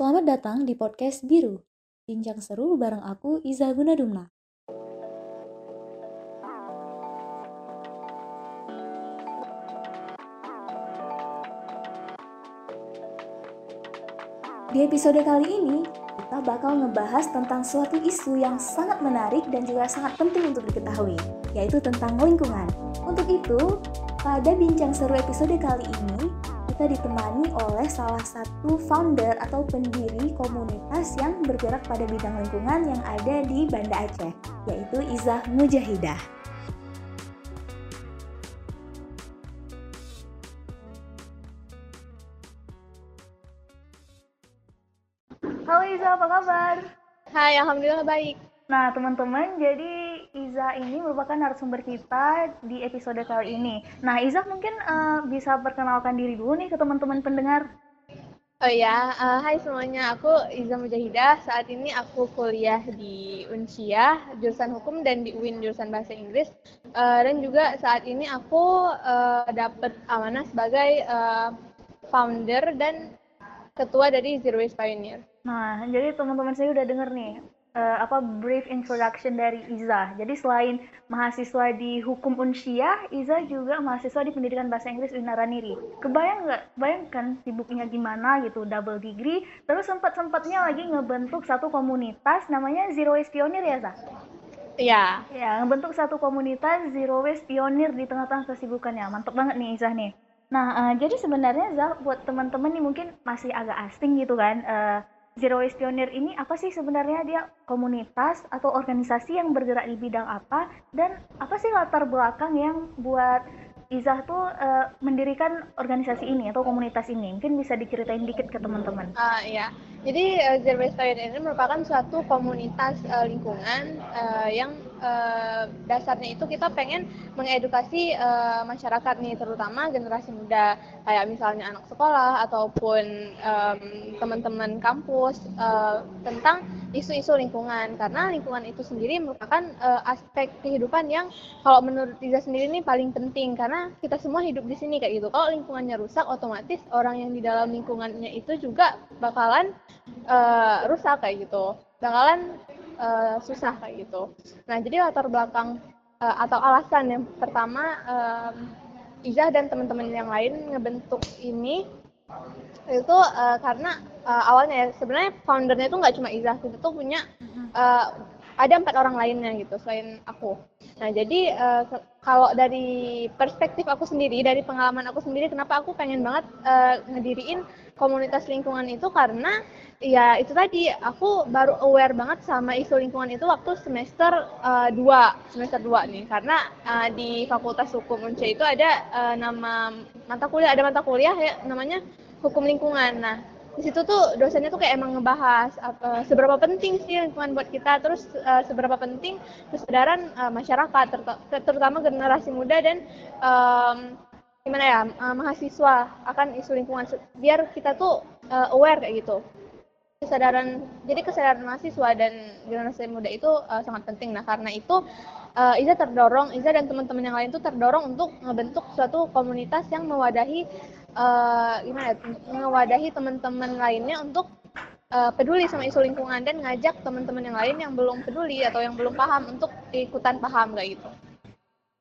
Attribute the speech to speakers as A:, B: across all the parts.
A: Selamat datang di podcast Biru. Bincang seru bareng aku Iza Gunadumna. Di episode kali ini, kita bakal ngebahas tentang suatu isu yang sangat menarik dan juga sangat penting untuk diketahui, yaitu tentang lingkungan. Untuk itu, pada bincang seru episode kali ini, kita ditemani oleh salah satu founder atau pendiri komunitas yang bergerak pada bidang lingkungan yang ada di Banda Aceh, yaitu Izah Mujahidah. Halo Iza, apa kabar?
B: Hai, alhamdulillah baik.
A: Nah, teman-teman, jadi Iza ini merupakan narasumber kita di episode kali ini. Nah, Iza mungkin uh, bisa perkenalkan diri dulu nih ke teman-teman pendengar.
B: Oh ya, uh, hai semuanya. Aku Iza Mujahidah. Saat ini aku kuliah di Unsia, jurusan hukum dan di UIN jurusan bahasa Inggris. Uh, dan juga saat ini aku uh, dapat amanah sebagai uh, founder dan ketua dari Zero Waste Pioneer.
A: Nah, jadi teman-teman saya udah denger nih uh, apa brief introduction dari Iza. Jadi selain mahasiswa di Hukum Unsia, Iza juga mahasiswa di Pendidikan Bahasa Inggris Unaraniri. Kebayang nggak? Bayangkan sibuknya gimana gitu, double degree, terus sempat-sempatnya lagi ngebentuk satu komunitas namanya Zero Waste Pioneer ya, Za?
B: Iya.
A: Ya, ngebentuk satu komunitas Zero Waste Pioneer di tengah-tengah kesibukannya. Mantap banget nih Iza nih. Nah, uh, jadi sebenarnya Za, buat teman-teman nih mungkin masih agak asing gitu kan, uh, Zero Waste Pioneer ini apa sih sebenarnya? Dia komunitas atau organisasi yang bergerak di bidang apa? Dan apa sih latar belakang yang buat Izah tuh uh, mendirikan organisasi ini atau komunitas ini. Mungkin bisa diceritain dikit ke teman-teman.
B: Uh, iya, jadi uh, Zero Waste Pioneer ini merupakan suatu komunitas uh, lingkungan uh, yang uh, dasarnya itu kita pengen mengedukasi uh, masyarakat nih terutama generasi muda. Kayak misalnya anak sekolah ataupun um, teman-teman kampus uh, tentang isu-isu lingkungan. Karena lingkungan itu sendiri merupakan uh, aspek kehidupan yang kalau menurut Tiza sendiri ini paling penting. Karena kita semua hidup di sini kayak gitu. Kalau lingkungannya rusak otomatis orang yang di dalam lingkungannya itu juga bakalan uh, rusak kayak gitu. Bakalan uh, susah kayak gitu. Nah, jadi latar belakang uh, atau alasan yang pertama um, Iza dan teman-teman yang lain ngebentuk ini itu uh, karena uh, awalnya ya sebenarnya foundernya itu nggak cuma Iza, kita tuh punya uh, ada empat orang lainnya gitu selain aku. Nah jadi uh, kalau dari perspektif aku sendiri, dari pengalaman aku sendiri, kenapa aku pengen banget uh, ngediriin komunitas lingkungan itu karena ya itu tadi aku baru aware banget sama isu lingkungan itu waktu semester uh, 2 semester 2 nih karena uh, di Fakultas Hukum Unca itu ada uh, nama mata kuliah ada mata kuliah ya namanya hukum lingkungan. Nah di situ tuh dosennya tuh kayak emang ngebahas uh, seberapa penting sih lingkungan buat kita terus uh, seberapa penting kesadaran uh, masyarakat ter terutama generasi muda dan um, gimana ya uh, mahasiswa akan isu lingkungan biar kita tuh uh, aware kayak gitu. Kesadaran jadi kesadaran mahasiswa dan generasi muda itu uh, sangat penting. Nah karena itu uh, Iza terdorong Iza dan teman-teman yang lain tuh terdorong untuk membentuk suatu komunitas yang mewadahi uh, gimana ya, mewadahi teman-teman lainnya untuk uh, peduli sama isu lingkungan dan ngajak teman-teman yang lain yang belum peduli atau yang belum paham untuk ikutan paham kayak gitu.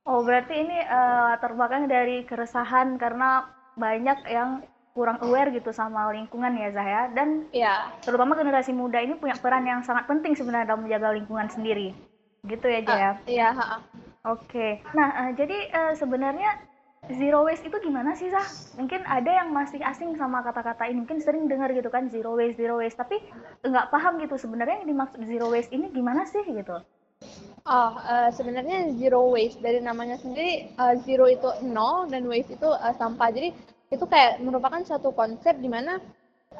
A: Oh berarti ini uh, latar belakang dari keresahan karena banyak yang kurang aware gitu sama lingkungan ya Zahya dan
B: ya.
A: terutama generasi muda ini punya peran yang sangat penting sebenarnya dalam menjaga lingkungan sendiri gitu ya Jaya?
B: Uh, iya. Uh,
A: Oke. Okay. Nah uh, jadi uh, sebenarnya zero waste itu gimana sih Zah? Mungkin ada yang masih asing sama kata-kata ini, mungkin sering dengar gitu kan zero waste, zero waste, tapi nggak paham gitu sebenarnya yang dimaksud zero waste ini gimana sih gitu?
B: Oh, uh, sebenarnya zero waste dari namanya sendiri uh, zero itu nol dan waste itu uh, sampah. Jadi itu kayak merupakan suatu konsep di mana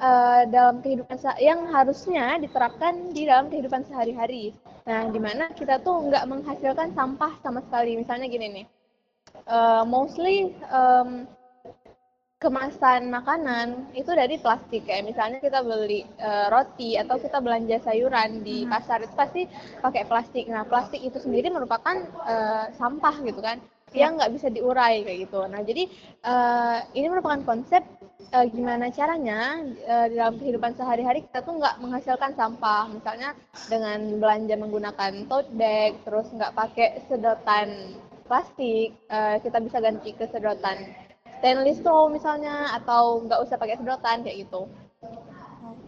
B: uh, dalam kehidupan yang harusnya diterapkan di dalam kehidupan sehari-hari. Nah, di mana kita tuh nggak menghasilkan sampah sama sekali. Misalnya gini nih uh, mostly um, kemasan makanan itu dari plastik kayak misalnya kita beli uh, roti atau kita belanja sayuran di hmm. pasar itu pasti pakai plastik. Nah plastik itu sendiri merupakan uh, sampah gitu kan yeah. yang nggak bisa diurai kayak gitu. Nah jadi uh, ini merupakan konsep uh, gimana caranya uh, dalam kehidupan sehari-hari kita tuh nggak menghasilkan sampah misalnya dengan belanja menggunakan tote bag terus nggak pakai sedotan plastik uh, kita bisa ganti ke sedotan stainless straw misalnya atau nggak usah pakai sedotan kayak gitu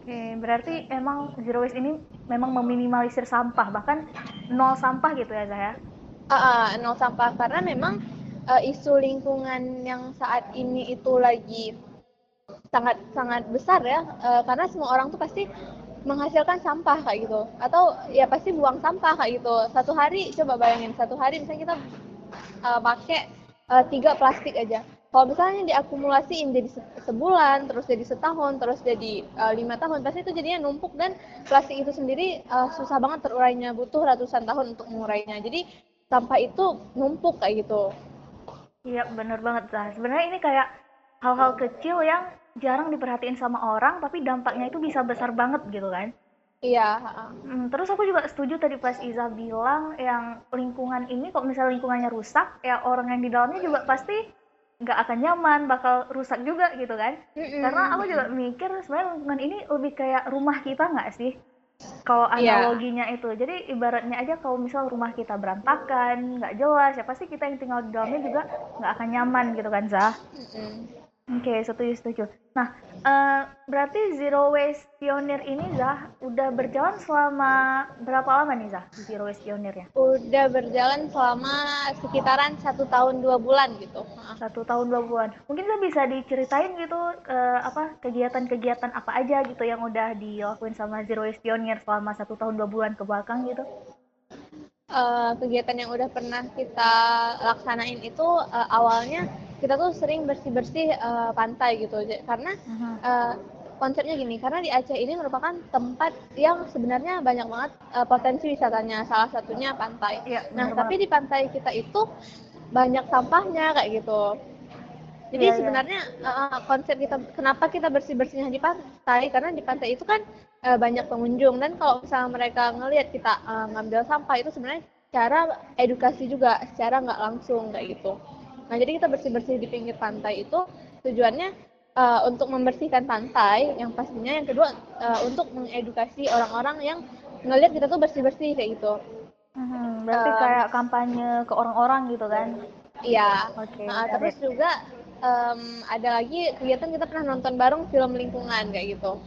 A: Oke, berarti emang zero waste ini memang meminimalisir sampah, bahkan nol sampah gitu ya, Zaya?
B: Uh, uh, nol sampah karena memang uh, isu lingkungan yang saat ini itu lagi sangat sangat besar ya, uh, karena semua orang tuh pasti menghasilkan sampah kayak gitu, atau ya pasti buang sampah kayak gitu. Satu hari coba bayangin satu hari misalnya kita uh, pakai uh, tiga plastik aja. Kalau misalnya diakumulasiin jadi sebulan terus jadi setahun terus jadi uh, lima tahun pasti itu jadinya numpuk dan plastik itu sendiri uh, susah banget terurainya butuh ratusan tahun untuk mengurainya. Jadi sampah itu numpuk kayak gitu.
A: Iya bener banget lah sebenarnya ini kayak hal-hal kecil yang jarang diperhatiin sama orang tapi dampaknya itu bisa besar banget gitu kan
B: Iya.
A: Hmm, terus aku juga setuju tadi pas Iza bilang yang lingkungan ini kok misalnya lingkungannya rusak, ya orang yang di dalamnya juga pasti nggak akan nyaman, bakal rusak juga gitu kan. Mm-hmm. Karena aku juga mikir sebenarnya lingkungan ini lebih kayak rumah kita nggak sih? Kalau iya. analoginya yeah. itu, jadi ibaratnya aja kalau misal rumah kita berantakan, nggak jelas, ya pasti kita yang tinggal di dalamnya juga nggak akan nyaman gitu kan, Zah. Mm-hmm. Oke, okay, setuju setuju. Nah, uh, berarti Zero Waste Pioneer ini Zah udah berjalan selama berapa lama nih Zah Zero Waste Pioneer ya?
B: Udah berjalan selama sekitaran satu tahun dua bulan gitu.
A: Satu tahun dua bulan. Mungkin Zah bisa diceritain gitu uh, apa kegiatan-kegiatan apa aja gitu yang udah dilakuin sama Zero Waste Pioneer selama satu tahun dua bulan ke belakang gitu?
B: Uh, kegiatan yang udah pernah kita laksanain itu uh, awalnya kita tuh sering bersih-bersih uh, pantai gitu karena uh, konsepnya gini karena di Aceh ini merupakan tempat yang sebenarnya banyak banget uh, potensi wisatanya salah satunya pantai. Ya, nah tapi banget. di pantai kita itu banyak sampahnya kayak gitu. Jadi ya, sebenarnya ya. Uh, konsep kita kenapa kita bersih bersihnya di pantai karena di pantai itu kan uh, banyak pengunjung dan kalau misalnya mereka ngelihat kita uh, ngambil sampah itu sebenarnya cara edukasi juga secara nggak langsung kayak gitu. Nah, jadi kita bersih-bersih di pinggir pantai itu tujuannya uh, untuk membersihkan pantai, yang pastinya yang kedua uh, untuk mengedukasi orang-orang yang ngelihat kita tuh bersih-bersih kayak gitu.
A: Hmm, berarti uh, kayak kampanye ke orang-orang gitu kan?
B: Iya. Okay, nah, terus juga um, ada lagi kegiatan kita pernah nonton bareng film lingkungan kayak gitu.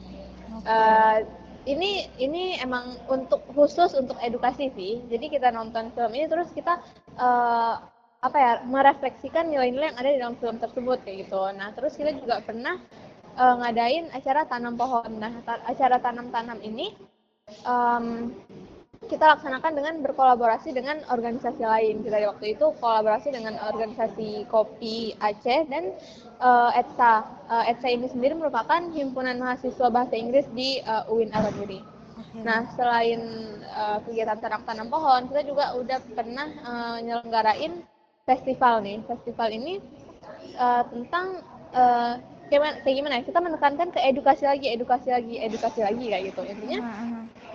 B: Okay. Uh, ini ini emang untuk khusus untuk edukasi sih. Jadi kita nonton film ini terus kita uh, apa ya merefleksikan nilai-nilai yang ada di dalam film tersebut kayak gitu. Nah terus kita juga pernah uh, ngadain acara tanam pohon. Nah ta acara tanam-tanam ini um, kita laksanakan dengan berkolaborasi dengan organisasi lain. Kita di waktu itu kolaborasi dengan organisasi Kopi Aceh dan uh, ETSA. Uh, ETSA ini sendiri merupakan himpunan mahasiswa bahasa Inggris di uh, UIN Araburi. Nah, selain uh, kegiatan tanam-tanam pohon, kita juga udah pernah uh, nyelenggarain festival nih. Festival ini uh, tentang uh, kayak, kayak gimana ya? Kita menekankan ke edukasi lagi, edukasi lagi, edukasi lagi kayak gitu. Intinya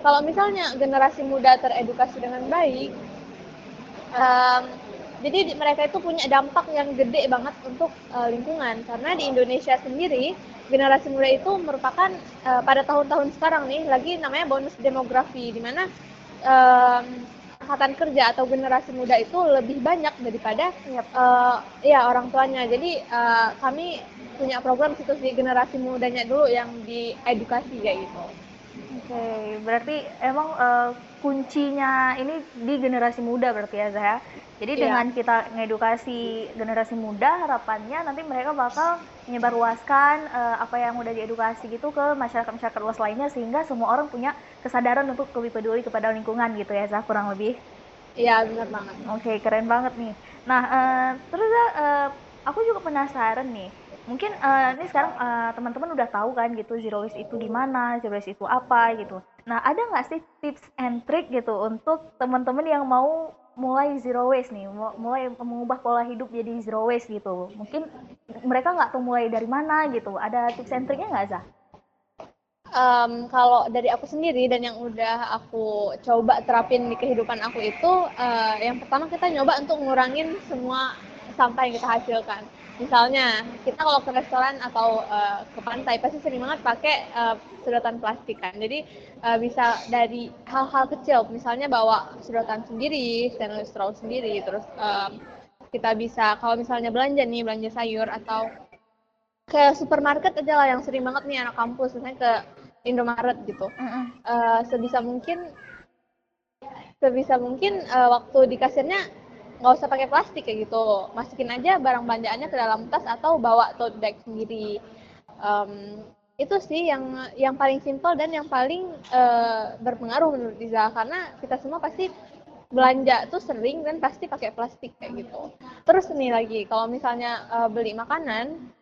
B: kalau misalnya generasi muda teredukasi dengan baik, um, jadi mereka itu punya dampak yang gede banget untuk uh, lingkungan karena di Indonesia sendiri generasi muda itu merupakan uh, pada tahun-tahun sekarang nih lagi namanya bonus demografi di mana um, angkatan kerja atau generasi muda itu lebih banyak daripada yep. uh, ya orang tuanya. Jadi uh, kami punya program situs di generasi mudanya dulu yang diedukasi kayak gitu.
A: Oke, okay, berarti emang uh, kuncinya ini di generasi muda berarti ya Zah Jadi yeah. dengan kita ngedukasi generasi muda, harapannya nanti mereka bakal menyebarluaskan uh, apa yang udah diedukasi gitu ke masyarakat-masyarakat luas lainnya sehingga semua orang punya kesadaran untuk lebih peduli kepada lingkungan gitu ya Zah kurang lebih.
B: Iya benar banget.
A: Oke okay, keren banget nih. Nah uh, terus uh, aku juga penasaran nih. Mungkin uh, ini sekarang uh, teman-teman udah tahu kan gitu zero waste itu gimana, zero waste itu apa gitu. Nah ada nggak sih tips and trick gitu untuk teman-teman yang mau mulai zero waste nih, mulai mengubah pola hidup jadi zero waste gitu. Mungkin mereka nggak tahu mulai dari mana gitu. Ada tips and triknya nggak Zah?
B: Um, kalau dari aku sendiri dan yang udah aku coba terapin di kehidupan aku itu, uh, yang pertama kita nyoba untuk ngurangin semua sampah yang kita hasilkan. Misalnya, kita kalau ke restoran atau uh, ke pantai pasti sering banget pakai uh, sedotan plastik kan. Jadi uh, bisa dari hal-hal kecil, misalnya bawa sedotan sendiri, stainless straw sendiri, terus uh, kita bisa kalau misalnya belanja nih, belanja sayur atau ke supermarket aja lah yang sering banget nih anak kampus, misalnya ke Indomaret gitu. Uh, sebisa mungkin sebisa mungkin uh, waktu di kasirnya nggak usah pakai plastik kayak gitu. Masukin aja barang belanjaannya ke dalam tas atau bawa tote bag sendiri. Um, itu sih yang yang paling simpel dan yang paling uh, berpengaruh menurut Iza karena kita semua pasti belanja tuh sering dan pasti pakai plastik kayak gitu. Terus nih lagi kalau misalnya uh, beli makanan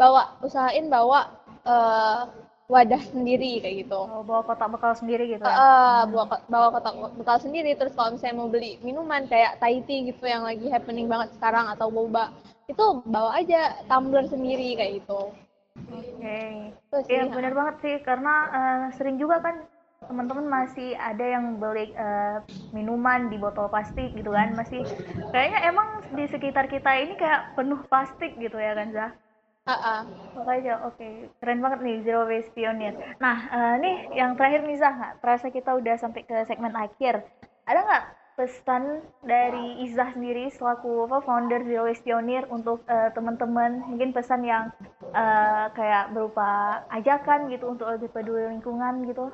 B: bawa usahain bawa uh, wadah sendiri kayak gitu.
A: Oh, bawa kotak bekal sendiri gitu ya?
B: Uh, bawa, bawa kotak bekal sendiri, terus kalau misalnya mau beli minuman kayak Thai tea gitu yang lagi happening banget sekarang atau boba, itu bawa aja tumbler sendiri kayak gitu.
A: Oke. Okay. Iya benar banget sih, karena uh, sering juga kan teman-teman masih ada yang beli uh, minuman di botol plastik gitu kan masih kayaknya emang di sekitar kita ini kayak penuh plastik gitu ya kan Zah
B: Uh,
A: uh. aja, oke. Okay. Keren banget nih Zero Waste Pioneer. Nah, uh, nih yang terakhir nih Zah? Terasa kita udah sampai ke segmen akhir. Ada nggak pesan dari Izah sendiri selaku apa, founder Zero Waste Pioneer untuk uh, teman-teman? Mungkin pesan yang uh, kayak berupa ajakan gitu untuk lebih peduli lingkungan gitu?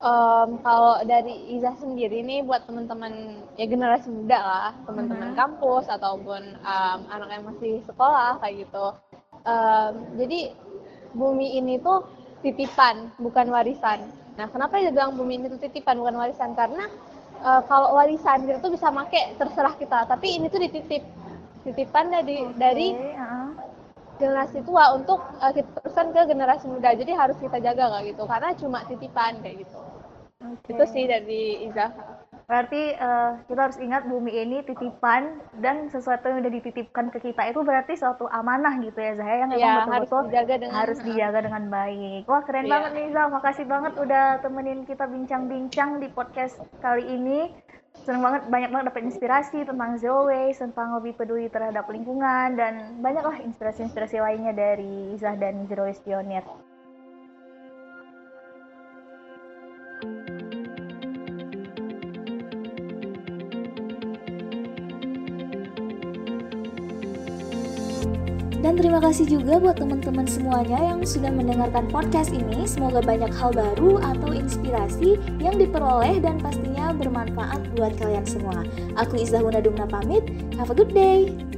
B: Um, kalau dari Izah sendiri nih buat teman-teman ya generasi muda lah, teman-teman hmm. kampus ataupun um, anak yang masih sekolah kayak gitu. Um, jadi bumi ini tuh titipan, bukan warisan. Nah, kenapa dia bilang bumi ini tuh titipan bukan warisan? Karena uh, kalau warisan kita tuh bisa make terserah kita, tapi ini tuh dititip, titipan dari okay. dari uh. Generasi tua untuk uh, kita teruskan ke generasi muda. Jadi harus kita jaga kayak gitu, karena cuma titipan kayak gitu. Okay. Itu sih dari Iza.
A: Berarti uh, kita harus ingat bumi ini titipan dan sesuatu yang udah dititipkan ke kita itu berarti suatu amanah gitu ya Zahya yang
B: ya, betul-betul harus dijaga dengan
A: harus dijaga dengan baik. Wah keren ya. banget nih Zah, makasih banget udah temenin kita bincang-bincang di podcast kali ini. Seneng banget, banyak banget dapat inspirasi tentang zero waste, tentang lebih peduli terhadap lingkungan dan banyaklah inspirasi-inspirasi lainnya dari Zah dan Zero Waste Pioneer. Dan terima kasih juga buat teman-teman semuanya yang sudah mendengarkan podcast ini. Semoga banyak hal baru atau inspirasi yang diperoleh dan pastinya bermanfaat buat kalian semua. Aku Izzah Dumna pamit. Have a good day.